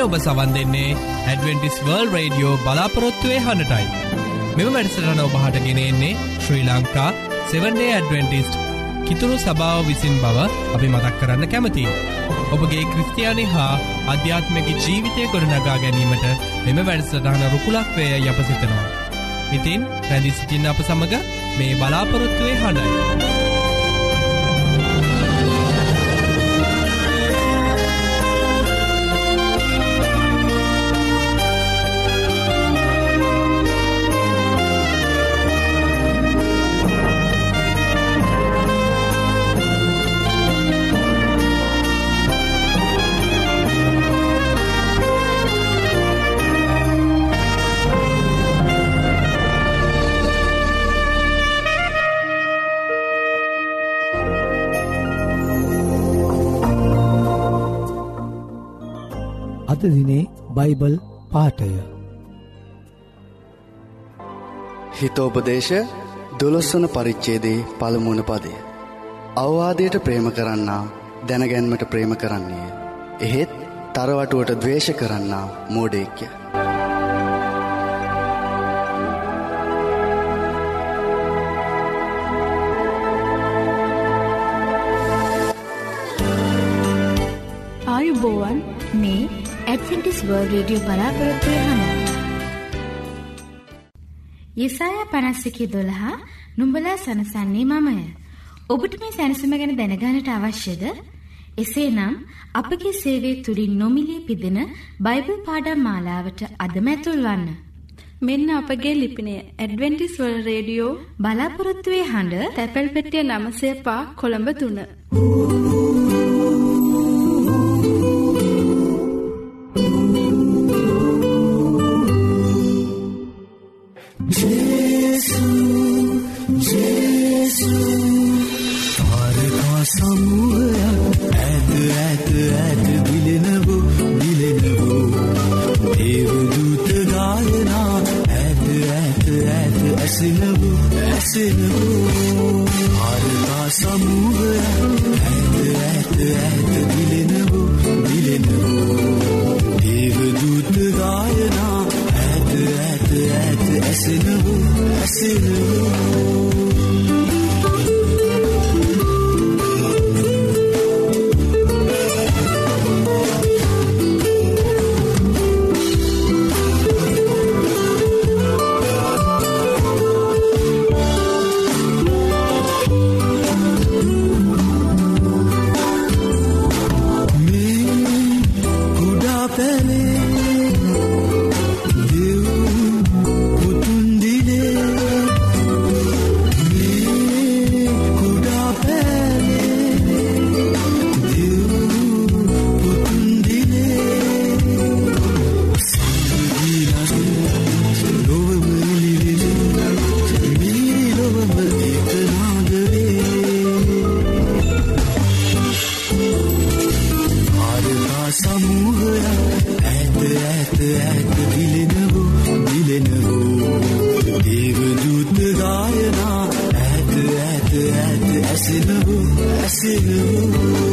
මේ ඔබ සවන් දෙන්නේ ඇඩවෙන්ටිස් වර්ල් රේඩියෝ බලාපොරොත්තුවය හඬටයි මෙම වැඩසටන ඔබහට ගෙනෙන්නේ ශ්‍රී ලංකා 7ඩේ ඇඩවෙන්ටිස්ට් කිතුුණු සභාව විසින් බව අපි මතක් කරන්න කැමති. ඔබගේ ක්‍රස්තියානි හා අධ්‍යාත්මක ජීවිතය ගොඩනගා ගැනීමට මෙම වැඩසටහන රුකුලක්වය යප සිතනවා. ඉතින් පැදි සිටින්න අප සමඟ මේ බලාපොරොත්තුවේ හඬයි. අද දිනේ බයිබල් පාටය හිතෝපදේශ දොළොස්වන පරිච්චේදේ පළමුුණ පදය. අවවාදයට ප්‍රේම කරන්නා දැනගැන්මට ප්‍රේම කරන්නේ. එහෙත් තරවටුවට දවේශ කරන්නා මෝඩේක්‍ය. ඇඩවෙන්ටිස් වර්ල් රේඩියෝ බලාපොරොත්වය හඬ. යෙසායා පනස්සකි දොළහා නුඹලා සනසන්නේ මමය. ඔබට මේ සැනසම ගැන දැනගානට අවශ්‍යද? එසේනම් අපගේ සේවය තුළින් නොමිලේ පිදෙන බයිබල් පාඩම් මාලාවට අදම ඇතුල් වන්න. මෙන්න අපගේ ලිපිනය ඇඩවෙන්ටිස් වර්ල් රේඩියෝ බලාපොරොත්තුවේ හඬ තැපැල් පෙටිය නමසය පා කොළඹ තුන. තාරකා ඇසෙනවෝ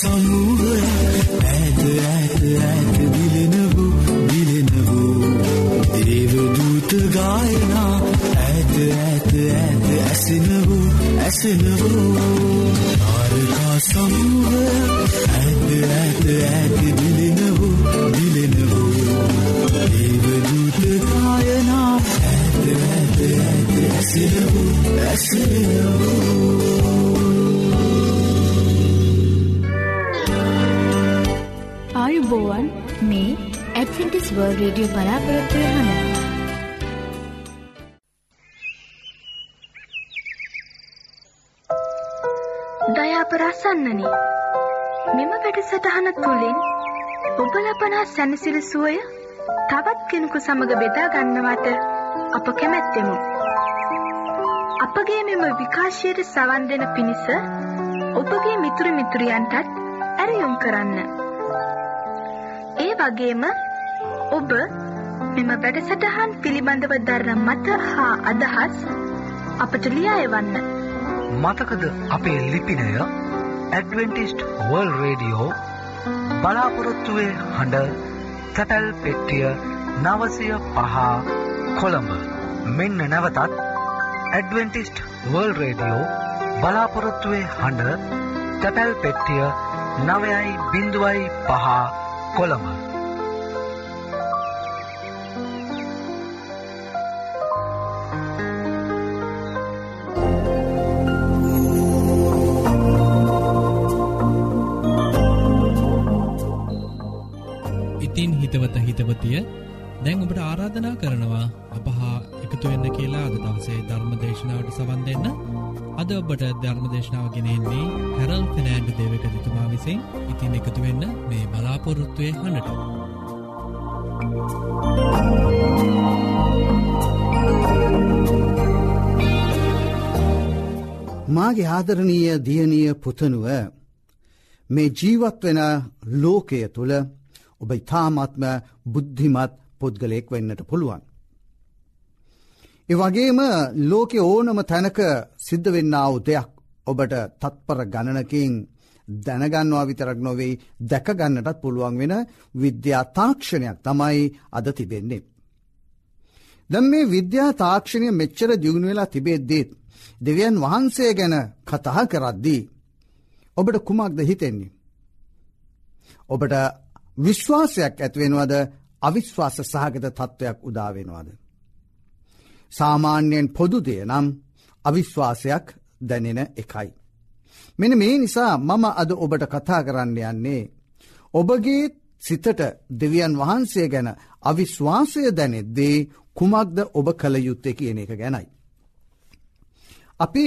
තාරකා සමූහය ඇත ඇත ඇත දිලෙනවෝ දිලෙනවෝ දේවදූත ගායනා ඇත ඇත ඇත ඇසෙනවෝ ඇසෙනවෝ දයාපරාසන්නනි මෙම වැඩසටහන තුළින් ඔබ ලබනා සැනසිලි සුවය තවත් කෙනෙකු සමඟ බෙදා ගන්නවට අප කැමැත්තෙමු. අපගේ මෙම විකාශයට සවන් දෙන පිණිස ඔබගේ මිතුරු මිතුරියන්ටත් ඇරයුම් කරන්න. ඒ වගේම ඔබ මෙම වැඩසටහන් පිළිබඳව දරන මත හා අදහස් අපට ලියා එවන්න. මතකද අපේ ලිපිනය ඇඩවෙන්ටිස්ට් වර්ල් රේඩියෝ බලාපොරොත්තුවේ හඬ තැපැල් පෙට්ටිය නවසය පහ කොළඹ. මෙන්න නැවතත් ඇඩවෙන්ටිස්ට් වර්ල් රේඩියෝ බලාපොරොත්තුවේ හඬ තැපැල් පෙට්ටිය නවයයි බිඳුවයි පහ කොළඹ ඉතින් හිතවත හිතවතිය. දැන් ඔබට ආරාධනා කරනවා අපහා එකතු වෙන්න කියලා අද දවසේ ධර්ම දේශනාවට සවන් දෙන්න. අද ඔබට ධර්ම දේශනාව ගෙනෙන්නේ හැරල් ෆිනෑන්ඩු දේවක තුමා විසින් ඉතින් එකතු වෙන්න මේ බලාපොරොත්තුවය හඬට මාගේ ආදරණීය දියණිය පුතනුව මේ ජීවත් වෙන ලෝකය තුළ ඔබ ඉතාමත්ම බුද්ධිමත් පුද්ගලයෙක් වෙන්නට පුළුවන්. ඒ වගේම ලෝකෙ ඕනම තැනක සිද්ධ වෙන්නාව දෙයක් ඔබට තත්පර ගණනකින් දැනගන්නවා විතරක් නොවෙයි දැකගන්නටත් පුළුවන් වෙන විද්‍යා තාක්ෂණයක් තමයි අද තිබෙන්නේ. දැම් මේ විද්‍යා තාක්ෂණය මෙච්චර දියුණු වෙලා තිබෙද්දීත් දෙවියන් වහන්සේ ගැන කතහා කරද්දී. ඔබට කුමක්ද හිතෙන්නේ. ඔබට විශ්වාසයක් ඇත්වෙනවද අවිශ්වාස සහගත තත්ත්වයක් උදාවෙනවාද. සාමාන්‍යයෙන් පොදුදය නම් අවිශ්වාසයක් දැනෙන එකයි. මෙන මේ නිසා මම අද ඔබට කතා කරන්න යන්නේ. ඔබගේ සිතට දෙවියන් වහන්සේ ගැන අවිශ්වාසය දැනෙද්දේ කුමක්ද ඔබ කළ යුත්තේ කියන එක ගැනයි. අපි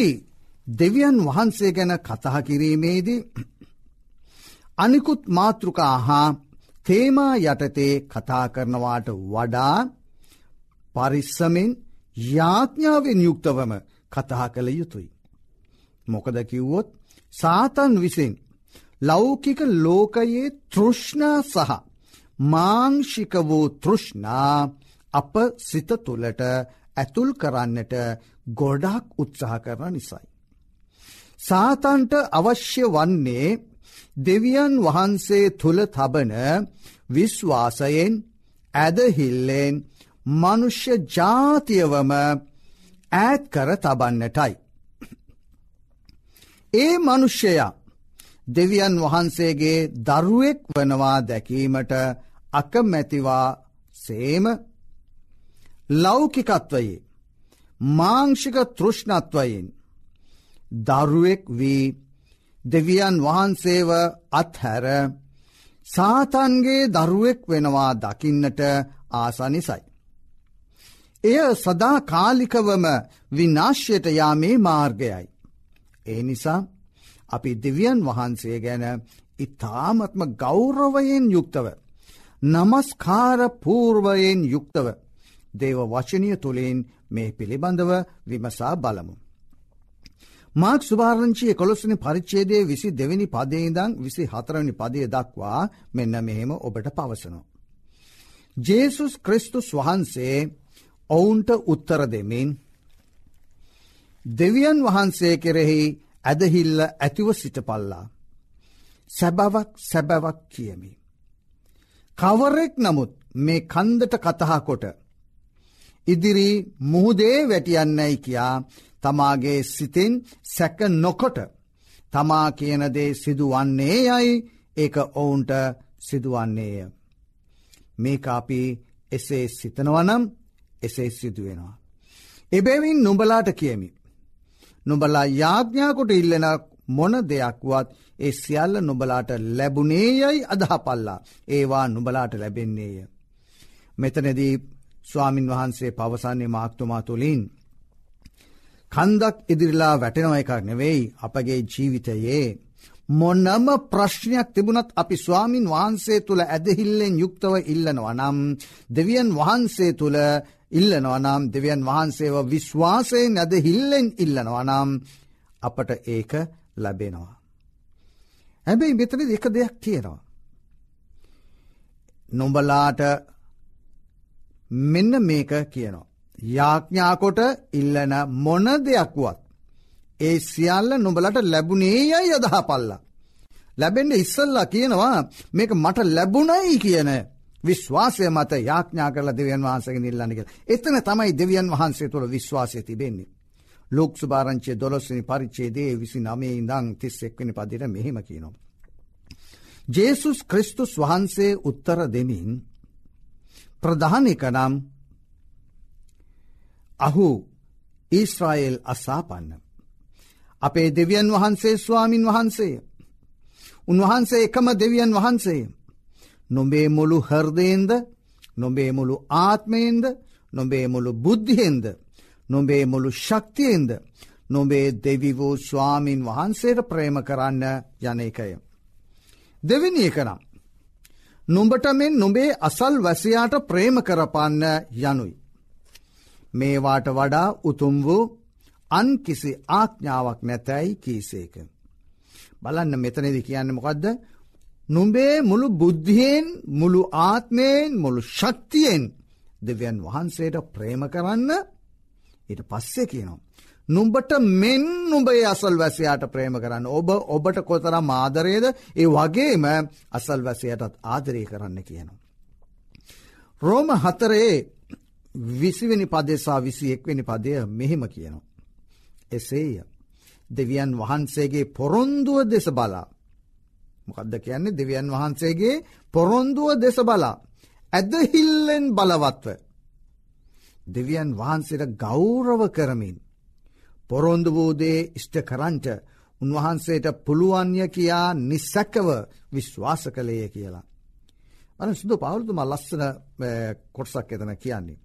දෙවියන් වහන්සේ ගැන කතහ කිරීමේදී අනිකුත් මාතෘකා හා තේමා යටතේ කතා කරනවාට වඩා පරිස්සමෙන් යාඥාවෙන් යුක්තවම කතහා කළ යුතුයි. මොකද කිව්වොත් සාතන් විසින් ලෞකික ලෝකයේ තෘෂ්ණා සහ මාංෂික වූ තෘෂ්ණා අප සිත තුළට ඇතුල් කරන්නට ගොඩක් උත්සාහ කරන නිසයි. සාතන්ට අවශ්‍ය වන්නේ දෙවියන් වහන්සේ තුළ තබන විශ්වාසයෙන් ඇදහිල්ලෙන් මනුෂ්‍ය ජාතියවම ඈත් කර තබන්නටයි. ඒ මනුෂ්‍යයා දෙවියන් වහන්සේගේ දරුවෙක් වනවා දැකීමට අකමැතිවා සේම ලෞකිකත්වයේ මාංෂික තෘෂ්ණත්වයෙන් දරුවෙක් වී දෙවියන් වහන්සේව අත්හැර සාතන්ගේ දරුවෙක් වෙනවා දකින්නට ආසනිසයි. එය සදා කාලිකවම විනාශ්‍යයට යාමේ මාර්ගයයි. ඒ නිසා අපි දෙවියන් වහන්සේ ගැන ඉතාමත්ම ගෞරවයෙන් යුක්තව. නමස්කාර පූර්වයෙන් යුක්තව දේව වචනය තුළින් මේ පිළිබඳව විමසා බලමු. මාක් සුභාරංචිය කොළොස්සනි පරිච්චේදේ විසි දෙවැනි පදේදං විසි හතරවනි පදය දක්වා මෙන්න මෙහෙම ඔබට පවසනවා. ජේසුස් ක්‍රිස්තුස් වහන්සේ ඔවුන්ට උත්තර දෙමින් දෙවියන් වහන්සේ කෙරෙහි ඇදහිල්ල ඇතිව සිටපල්ලා. සැබවක් සැබවක් කියමි. කවරෙක් නමුත් මේ කන්දට කතහා කොට. ඉදිරි මුහුදේ වැටියන්නයි කියා තමාගේ සිතින් සැක නොකොට තමා කියනදේ සිදුවන්නේ යයි ඒක ඔවුන්ට සිදුවන්නේය. මේක අපි එසේ සිතනවනම් එසේ සිදුවෙනවා. එබැවින් නුඹලාට කියමි. නුබලා යාඥාකොට ඉල්ලෙන මොන දෙයක්වත් ඒ සියල්ල නුබලාට ලැබුණේ යයි අදහපල්ලා ඒවා නුබලාට ලැබෙන්නේය. මෙතනදී ස්වාමින් වහන්සේ පවසන්නේ මාක්තුමා තුළින්. කන්දක් ඉදිරිලා වැටෙනව එකක් නෙවෙයි අපගේ ජීවිතයේ. මොන්නම ප්‍රශ්නයක් තිබුණත් අපි ස්වාමින් වහන්සේ තුළ ඇදහිල්ලෙන් යුක්තව ඉල්ලනවා නම් දෙවියන් වහන්සේ තුළ ඉල්ලනවා නම් දෙවියන් වහන්සේව විශ්වාසයෙන් නැද හිල්ලෙන් ඉල්ලනවා නම් අපට ඒක ලැබෙනවා. හැබැයි මෙතන එක දෙයක් තියෙනවා. නොඹලාට මෙන්න මේක කියනවා. යාඥාකොට ඉල්ලන මොන දෙයක්වත්. ඒ සියල්ල නොබලට ලැබුණේ යයි යදහ පල්ලා. ලැබෙන්ට ඉස්සල්ලා කියනවා මේක මට ලැබුණයි කියන විශ්වාසය මත යාඥා කරලා දෙවියන් වහන්සගේ නිල්ලන්නක. එතන තමයි දෙවියන් වහන්සේ තුළ විශ්වාසය තිබෙන්නේ. ලෝක් සුභාරංචේ දොලොස්සනි පරිච්චේදේ විසි නමේ ඉඳං තිස් එක්වනි පදිට මෙහෙම කියනවා. ජේසුස් ක්‍රිස්තුස් වහන්සේ උත්තර දෙමින් ප්‍රධානික නම් අහු ඊස්රායෙල් අසාපන්න. අපේ දෙවියන් වහන්සේ ස්වාමින් වහන්සේ. උන්වහන්සේ එකම දෙවියන් වහන්සේ. නොබේ මුළු හර්දයෙන්ද නොබේ මුළු ආත්මයෙන්ද නොබේ මුළු බුද්ධියෙන්ද නොබේ මුළු ශක්තියෙන්ද නොබේ දෙවි වූ ස්වාමීන් වහන්සේට ප්‍රේම කරන්න යන එකය. දෙවිනි එකනම්. නුඹට මෙන් නොබේ අසල් වැසයාට ප්‍රේම කරපන්න යනුයි. මේවාට වඩා උතුම් වූ අන් කිසි ආඥාවක් නැතැයි කීසේක. බලන්න මෙතනදි කියන්න මොකක්ද නුඹේ මුළු බුද්ධියෙන් මුළු ආත්මයෙන් මුළු ශක්තියෙන් දෙවියන් වහන්සේට ප්‍රේම කරන්න ඊට පස්සේ කියනවා. නුඹට මෙන් නුඹේ අසල් වැසයාට ප්‍රේම කරන්න ඔබ ඔබට කොතර මාදරයද ඒ වගේම අසල් වැසයටත් ආදරය කරන්න කියනවා. රෝම හතරේ විසිවෙනි පදෙසා විසි එක්වෙනි පදය මෙහෙම කියනවා. එසේය දෙවියන් වහන්සේගේ පොරොන්දුව දෙස බලා මොකක්ද කියන්නේ දෙවියන් වහන්සේගේ පොරොන්දුව දෙස බලා. ඇදහිල්ලෙන් බලවත්ව. දෙවියන් වහන්සේට ගෞරව කරමින්. පොරොන්දු වූදේ ඉෂ්ට කරන්ට උන්වහන්සේට පුළුවන්ය කියා නිස්සැකව විශ්වාස කළේය කියලා. අන සුදු පවුරුතුම ලස්සන කොටසක් එතන කියන්නේ.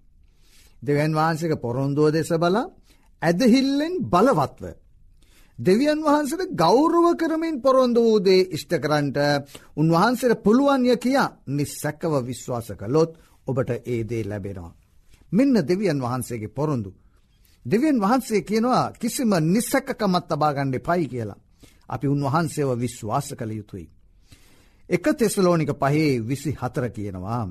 දෙවන් වහන්සේක පොරොන්දුව දෙස බල ඇදහිල්ලෙන් බලවත්ව දෙවියන් වහන්සට ගෞරව කරමින් පොරොන්දු වූදේ ඉෂ්ට කරන්ට උන්වහන්සේට පුළුවන්ය කියා නිස්සැක්කව විශ්වාස කළොත් ඔබට ඒදේ ලැබෙනවා. මෙන්න දෙවියන් වහන්සේගේ පොරොන්දු. දෙවියන් වහන්සේ කියනවා කිසිම නිස්සැක්කකමත් තබාගණ්ඩ පයි කියලා. අපි උන්වහන්සේව විශ්වාස කළ යුතුයි. එක තෙසලෝනික පහේ විසි හතර කියනවා.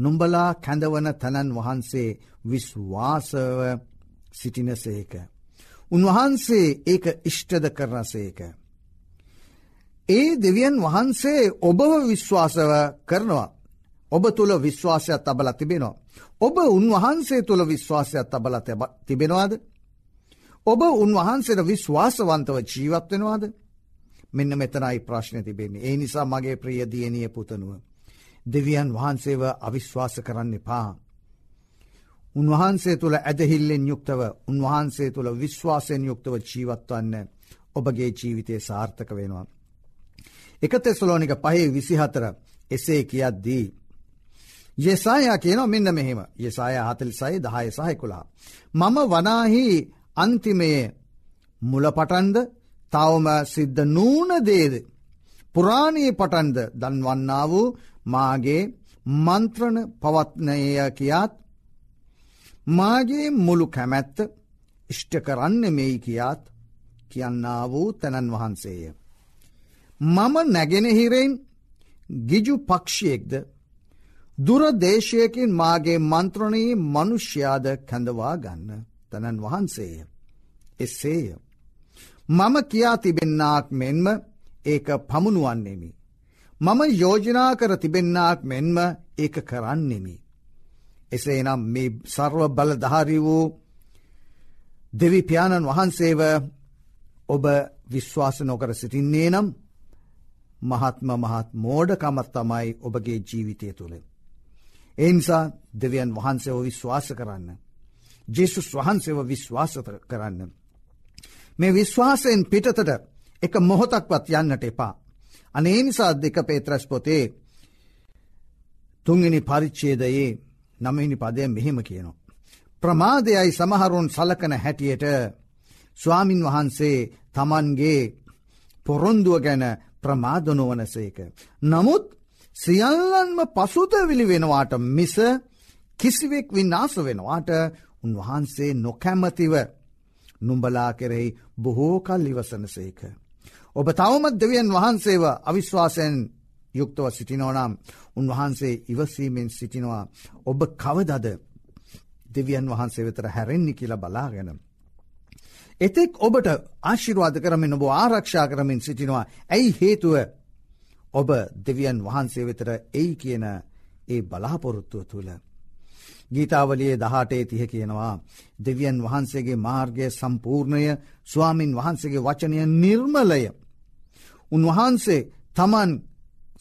නුම්ඹලා කැඳවන තැනන් වහන්සේ විශ්වාසව සිටිනසේක. උන්වහන්සේ ඒක ඉෂ්ටද කරනසේක. ඒ දෙවියන් වහන්සේ ඔබව විශ්වාසව කරනවා. ඔබ තුළ විශ්වාසයක් තබල තිබෙනවා. ඔබ උන්වහන්සේ තුළ විශ්වාසයක් තබල තිබෙනවාද. ඔබ උන්වහන්සේට විශ්වාසවන්තව ජීවත්වෙනවාද මෙන්න මෙතනයි ප්‍රශ්න තිබෙන්නේ. ඒ නිසා මගේ ප්‍රිය දියණිය පුතනුව. දෙවියන් වහන්සේව අවිශ්වාස කරන්න එපා. උන්වහන්සේ තුළ ඇදහිල්ලෙන් යුක්තව උන්වහන්සේ තුළ විශ්වාසයෙන් යුක්තව ජීවත්වන්න ඔබගේ ජීවිතය සාර්ථක වෙනවා. එක තෙස්ලෝනික පහේ විසිහතර එසේ කියද්දී. යෙසායා කියනවා මෙන්න මෙහෙම යෙසාය හතල් සයි දහය සහයකුලා. මම වනාහි අන්තිමයේ මුලපටන්ද තවම සිද්ධ නූන දේද. පුරාණයේ පටන්ද දන්වන්නා වූ මාගේ මන්ත්‍රණ පවත්නය කියාත් මාගේ මුළු කැමැත්ත ඉෂ්ට කරන්න මෙයි කියාත් කියන්නා වූ තැනන් වහන්සේය. මම නැගෙනහිරෙන් ගිජු පක්ෂයෙක්ද දුරදේශයකින් මාගේ මන්ත්‍රණයේ මනුෂ්‍යයාද කැඳවා ගන්න තැනන් වහන්සේය. එසේය. මම කියා තිබෙන්නාක් මෙන්ම ඒක පමුණුවන්නෙමි. මම යෝජනා කර තිබෙන්නාක් මෙන්ම ඒක කරන්නෙමි. එසේනම් මේ සර්ව බලධාරි වූ දෙවිපාණන් වහන්සේව ඔබ විශ්වාස නොකර සිටින්නේ නම් මහත්ම මහත් මෝඩකමත් තමයි ඔබගේ ජීවිතය තුළ. එනිසා දෙවියන් වහන්සේව විශ්වාස කරන්න. ජෙසුස් වහන්සේව විශ්වාස කරන්න. මේ විශ්වාසයෙන් පිටතට එක මොහොතක්වත් යන්නට එපා. අනේ නිසා දෙක පේත්‍රස් පොතේ තුන්ගනි පරිච්චේදයේ නමහිනි පදය මෙහෙම කියනවා. ප්‍රමාදයයි සමහරුන් සලකන හැටියට ස්වාමින් වහන්සේ තමන්ගේ පොරොන්දුව ගැන ප්‍රමාදනොවනසේක. නමුත් සියල්ලන්ම පසුතවිලි වෙනවාට මිස කිසිවෙක් විනාස වෙනවාට උන්වහන්සේ නොකැමතිව නුම්ඹලා කෙරෙහි බොහෝ කල් ඉවසනසේක. ඔබ තවමත් දෙවියන් වහන්සේව අවිශ්වාසයෙන් යුක්තව සිටිනෝනම් උන්වහන්සේ ඉවසීමෙන් සිටිනවා ඔබ කවදද දෙවියන් වහන්සේ වෙතර හැරෙන්නේ කියල බලාගෙන. එතෙක් ඔබට ආශිරවාද කරමින් ඔබ ආරක්ෂා කරමින් සිටිනවා ඇයි හේතුව ඔබ දෙවියන් වහන්සේ වෙතර එයි කියන ඒ බලාපොරොත්තුව තුළ. ගීතාවලියේ දහටේ තිහ කියනවා දෙවියන් වහන්සේගේ මාර්ගය සම්පූර්ණය ස්වාමින් වහන්සේගේ වචනය නිර්මලය. උන්වහන්සේ තමන්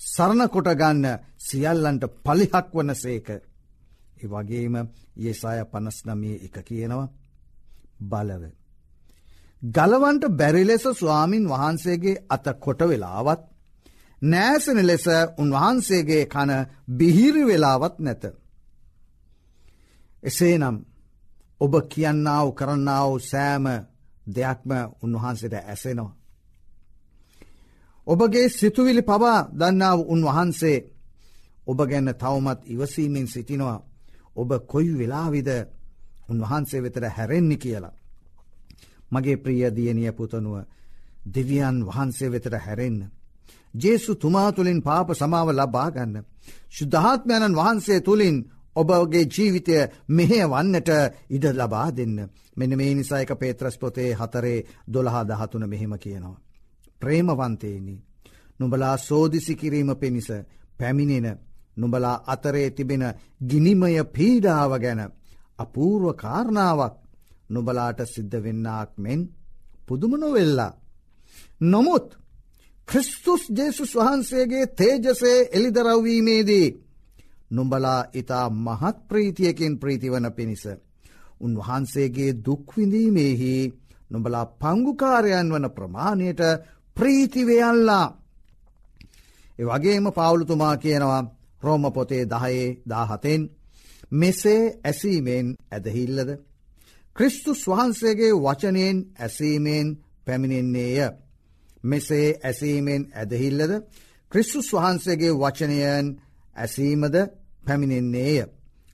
සරණකොටගන්න සියල්ලන්ට පලිහක් වන සේක. ඒ වගේම ඒසාය පනස්නමය එක කියනවා බලව. ගලවන්ට බැරි ලෙස ස්වාමින් වහන්සේගේ අත කොට වෙලාවත් නෑසන ලෙස උන්වහන්සේගේ කන බිහිරි වෙලාවත් නැත. එසේනම් ඔබ කියන්නාව කරන්නාව සෑම දෙයක්ම උන්වහන්සේට ඇසෙනවා. ඔබගේ සිතුවිලි පවා දන්නාව උන්වහන්සේ ඔබ ගැන්න තවමත් ඉවසීමෙන් සිටිනවා. ඔබ කොයි වෙලාවිද උන්වහන්සේ වෙතර හැරෙන්නේ කියලා. මගේ ප්‍රිය දියනිය පුතනුව දෙවියන් වහන්සේ වෙතර හැරෙන්න්න. ජේසු තුමා තුළින් පාප සමාව ලබාගන්න. ශුද්ධාත්මයණන් වහන්සේ තුළින් ඔබගේ ජීවිතය මෙහෙ වන්නට ඉඩ ලබා දෙන්න. මෙන මේ නිසායක පේත්‍රස් පොතේ හතරේ දොළහා දහතුන මෙහෙම කියනවා. ප්‍රේමවන්තේනි. නුඹලා සෝදිසි කිරීම පිණිස පැමිණෙන නුඹලා අතරේ තිබෙන ගිනිමය පීඩාව ගැන අපූර්ව කාරණාවක් නුබලාට සිද්ධ වෙන්නාක් මෙන් පුදුමනොවෙල්ලා. නොමුත් ක්‍රිස්තුස් ජේසුස් වහන්සේගේ තේජසේ එළිදරව්වීමේදී නුඹලා ඉතා මහත් ප්‍රීතියකින් ප්‍රීතිවන පිණිස. උන්වහන්සේගේ දුක්විඳීමේහි නොබලා පංගුකාරයන් වන ප්‍රමාණයට ප්‍රීතිවයල්ලා. ඒ වගේම පවුලුතුමා කියනවා රෝම පොතේ දහයේ දාහතෙන් මෙසේ ඇසීමෙන් ඇදහිල්ලද. ක්‍රිස්තුස් වහන්සේගේ වචනයෙන් ඇසීමෙන් පැමිණෙන්නේය. මෙසේ ඇසීමෙන් ඇදහිල්ලද ක්‍රිස්තුස් වහන්සේගේ වචනයන් ඇසීමද පැමිණෙන්නේය.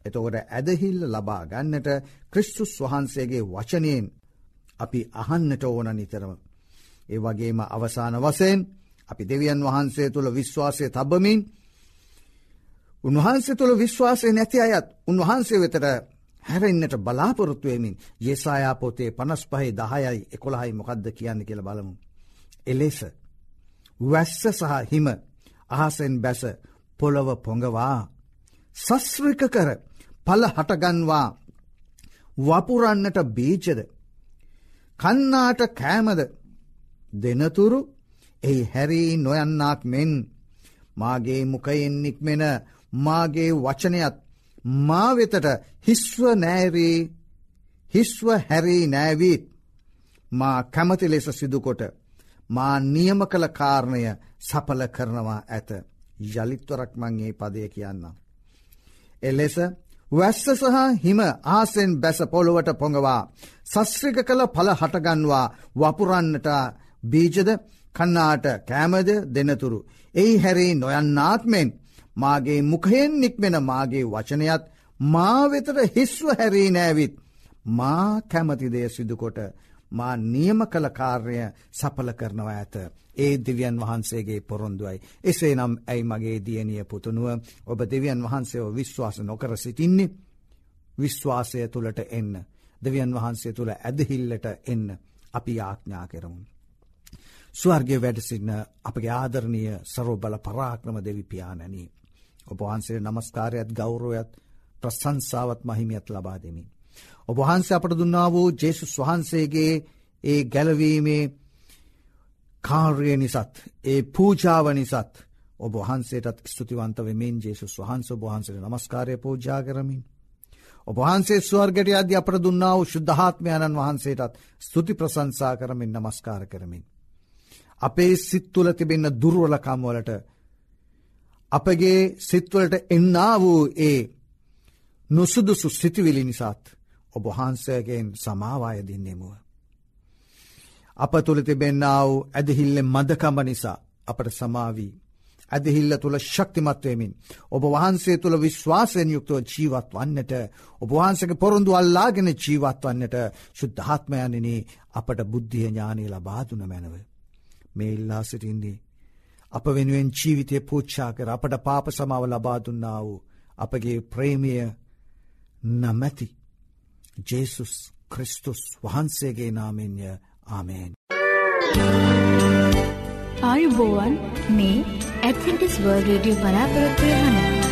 එතකොට ඇදහිල්ල ලබා ගන්නට ක්‍රිස්තුස් වහන්සේගේ වචනයෙන් අපි අහන්නට ඕන නිතරම. ඒ වගේම අවසාන වසයෙන් අපි දෙවියන් වහන්සේ තුළ විශ්වාසය තබමින් උන්වහන්සේ තුළ විශ්වාසය නැති අයත් උන්වහන්සේ වෙතට හැරෙන්න්නට බලාපොරොත්තුවමින් යෙසායා පොතේ පනස් පහහි දහයයි එකොළහයි මොකක්ද කියන්න කියල බලමු. එලෙස වැස්ස සහ හිම අහසෙන් බැස පොළොව පොඟවා සස්්‍රික කර පල හටගන්වා. වපුරන්නට බීජද? කන්නාට කෑමද? දෙනතුරු එහි හැරී නොයන්නාක් මෙන්. මාගේ මුකයෙන් නික්මෙන මාගේ වචනයත් මා වෙතට හිස්ව නෑරී හිස්ව හැරී නෑවීත්. මා කැමති ලෙස සිදුකොට මා නියම කළ කාරණය සපල කරනවා ඇත. යළිත්වරක් මංගේ පදය කියන්න. එලෙස වැස්ස සහ හිම ආසෙන් බැස පොළොවට පොඟවා සස්්‍රික කළ පල හටගන්වා වපුරන්නට බීජද කන්නාට කෑමද දෙනතුරු. එයි හැරේ නොයන්නාත්මෙන් මාගේ මුකහෙන් නික්මෙන මාගේ වචනයත් මා වෙතට හිස්ව හැරී නෑවිත් මා කැමතිදය සිදුකොට මා නියම කළ කාර්ය සපල කරනවා ඇත. ඒ දෙවියන් වහන්සේගේ පොරොන්දුවයි. එසේ නම් ඇයි මගේ දියනිය පුතුනුව ඔබ දෙවියන් වහන්සේෝ විශ්වාස නොකර සිටින්නේ විශ්වාසය තුළට එන්න. දෙවියන් වහන්සේ තුළ ඇදහිල්ලට එන්න අපි යාඥා කරමුන්. ස්වර්ගය වැඩසින්න අපගේ ආදරණය සරෝ බල පරාක්‍රම දෙවිපාණනී. ඔබහන්සේ නමස්කාරයත් ගෞරෝයත් ප්‍රසංසාවත් මහිමියත් ලබා දෙමින්. ඔබහන්සේ අපට දුන්නා වූ ජේසුස් වහන්සේගේ ඒ ගැලවීමේ කාර්ය නිසත් ඒ පූජාව නිසත් ඔබ වහන්සේටත් ස්තුතිවන්ත වෙමින් ජේසුස් වහන්ස බහන්සේ නමස්කාරය පූජා කරමින්. ඔබහන්සේ ස්වර්ගට අධ්‍ය අපට දුන්නා වූ ශුද්ධාත්මයණන් වහන්සේටත් ස්තුති ප්‍රසංසා කරමින් නමස්කාර කරමින්. අපේ සිත්තුල තිබෙන්න දුර්වලකම්වලට අපගේ සිත්වලට එන්නා වූ ඒ නොසුදුසු සිතිවිලි නිසාත් ඔබහන්සයගෙන් සමාවාය දින්නෙමුව. අප තුළ තිබෙන්න්නාව ඇදහිල්ලෙ මදකම නිසා අපට සමාවී. ඇදහිල්ල තුළ ශක්තිමත්වයමින්. ඔබ වහන්සේ තුළ විශ්වාසයෙන් යුක්තව ජීවත් වන්නට ඔබවහන්සක පොරුන්දු අල්ලාගෙන ජීවත් වන්නට ශුද්ධාත්මයන්නනේ අපට බුද්ධිය ඥානය ලබාදුන මැනව. මේ ඉල්ලා සිටින්නේ. අප වෙනුවෙන් ජීවිතය පූච්චා කර අපට පාප සමාව ලබාදුන්නා වූ අපගේ ප්‍රේමිය නමැති ජේසුස් ක්‍රිස්තුස් වහන්සේගේ නාමෙන්ය ආමේෙන්. ආයුබෝවන් මේ ඇත්ටිස් වර්ල් රඩිය බලාපොරොත්වය හන.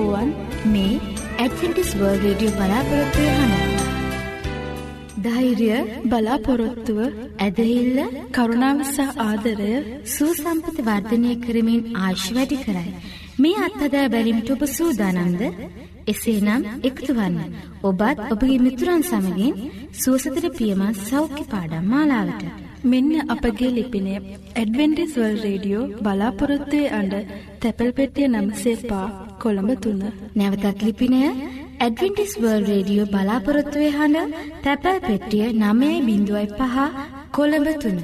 ආයුබෝවන් මේ ඇඩ්වෙන්ටිස් වර්ල්ඩ් රේඩියෝ බලාපොරොත්තු වෙන ධෛර්ය බලාපොරොත්තුව ඇදහිල්ල කරුණාව සහ ආදරය සූසම්පති වර්ධනය කරමින් ආශ් වැඩි කරයි. මේ අත්හදා බැලිමිට ඔබ සූදානන්ද එසේනම් එකතුවන්න ඔබත් ඔබගේ මිතුරන් සමගින් සුවසතර පියමත් සෞඛ්‍ය පාඩම් මාලාවට. මෙන්න අපගේ ලිපිනය ඇඩවෙන්ටිස්වල් රේඩියෝ බලාපොරොත්තුවේ අඩ තැපැල් පෙටිය නම්සේ පා කොළඹ තුන්න. නැවතත් ලිපිනය ඇඩවෙන්ටිස් වර්ල් රේඩියෝ බලාපොරොත්තුවේ හඬ තැපැල් පෙට්ටිය නමේ බිඳුවයි පහ කොළඹ තුන්න.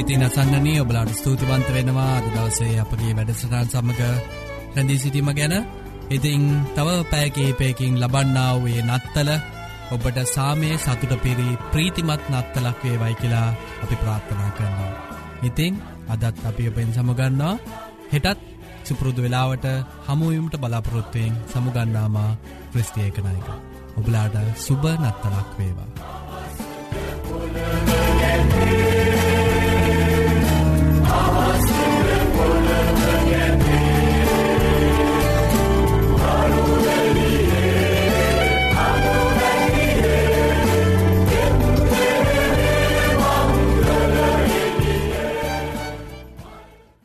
ඉතින් අසන්නනී ඔබලාට ස්තුතිවන්ත වෙනවා අද දවසේ අපගේ වැඩසටාන් සමඟ රැඳී සිටීම ගැන ඉතිං තව පෑකේපයකින් ලබන්නාවේ නත්තල ඔබට සාමය සතුට පිරි ප්‍රීතිමත් නත්තලක් වේවයි කියලා අපි ප්‍රාර්ථනා කරනවා. ඉතිං අදත් අපි ඔබෙන් සමගන්නවා හෙටත් සුපුරුදු වෙලාවට හමුවීමට බලාපොරොත්තුවයෙන් සමුගන්නාමා ක්‍රස්තියකනයක. ඔබලාට සුබ නත්තලක් වේවා.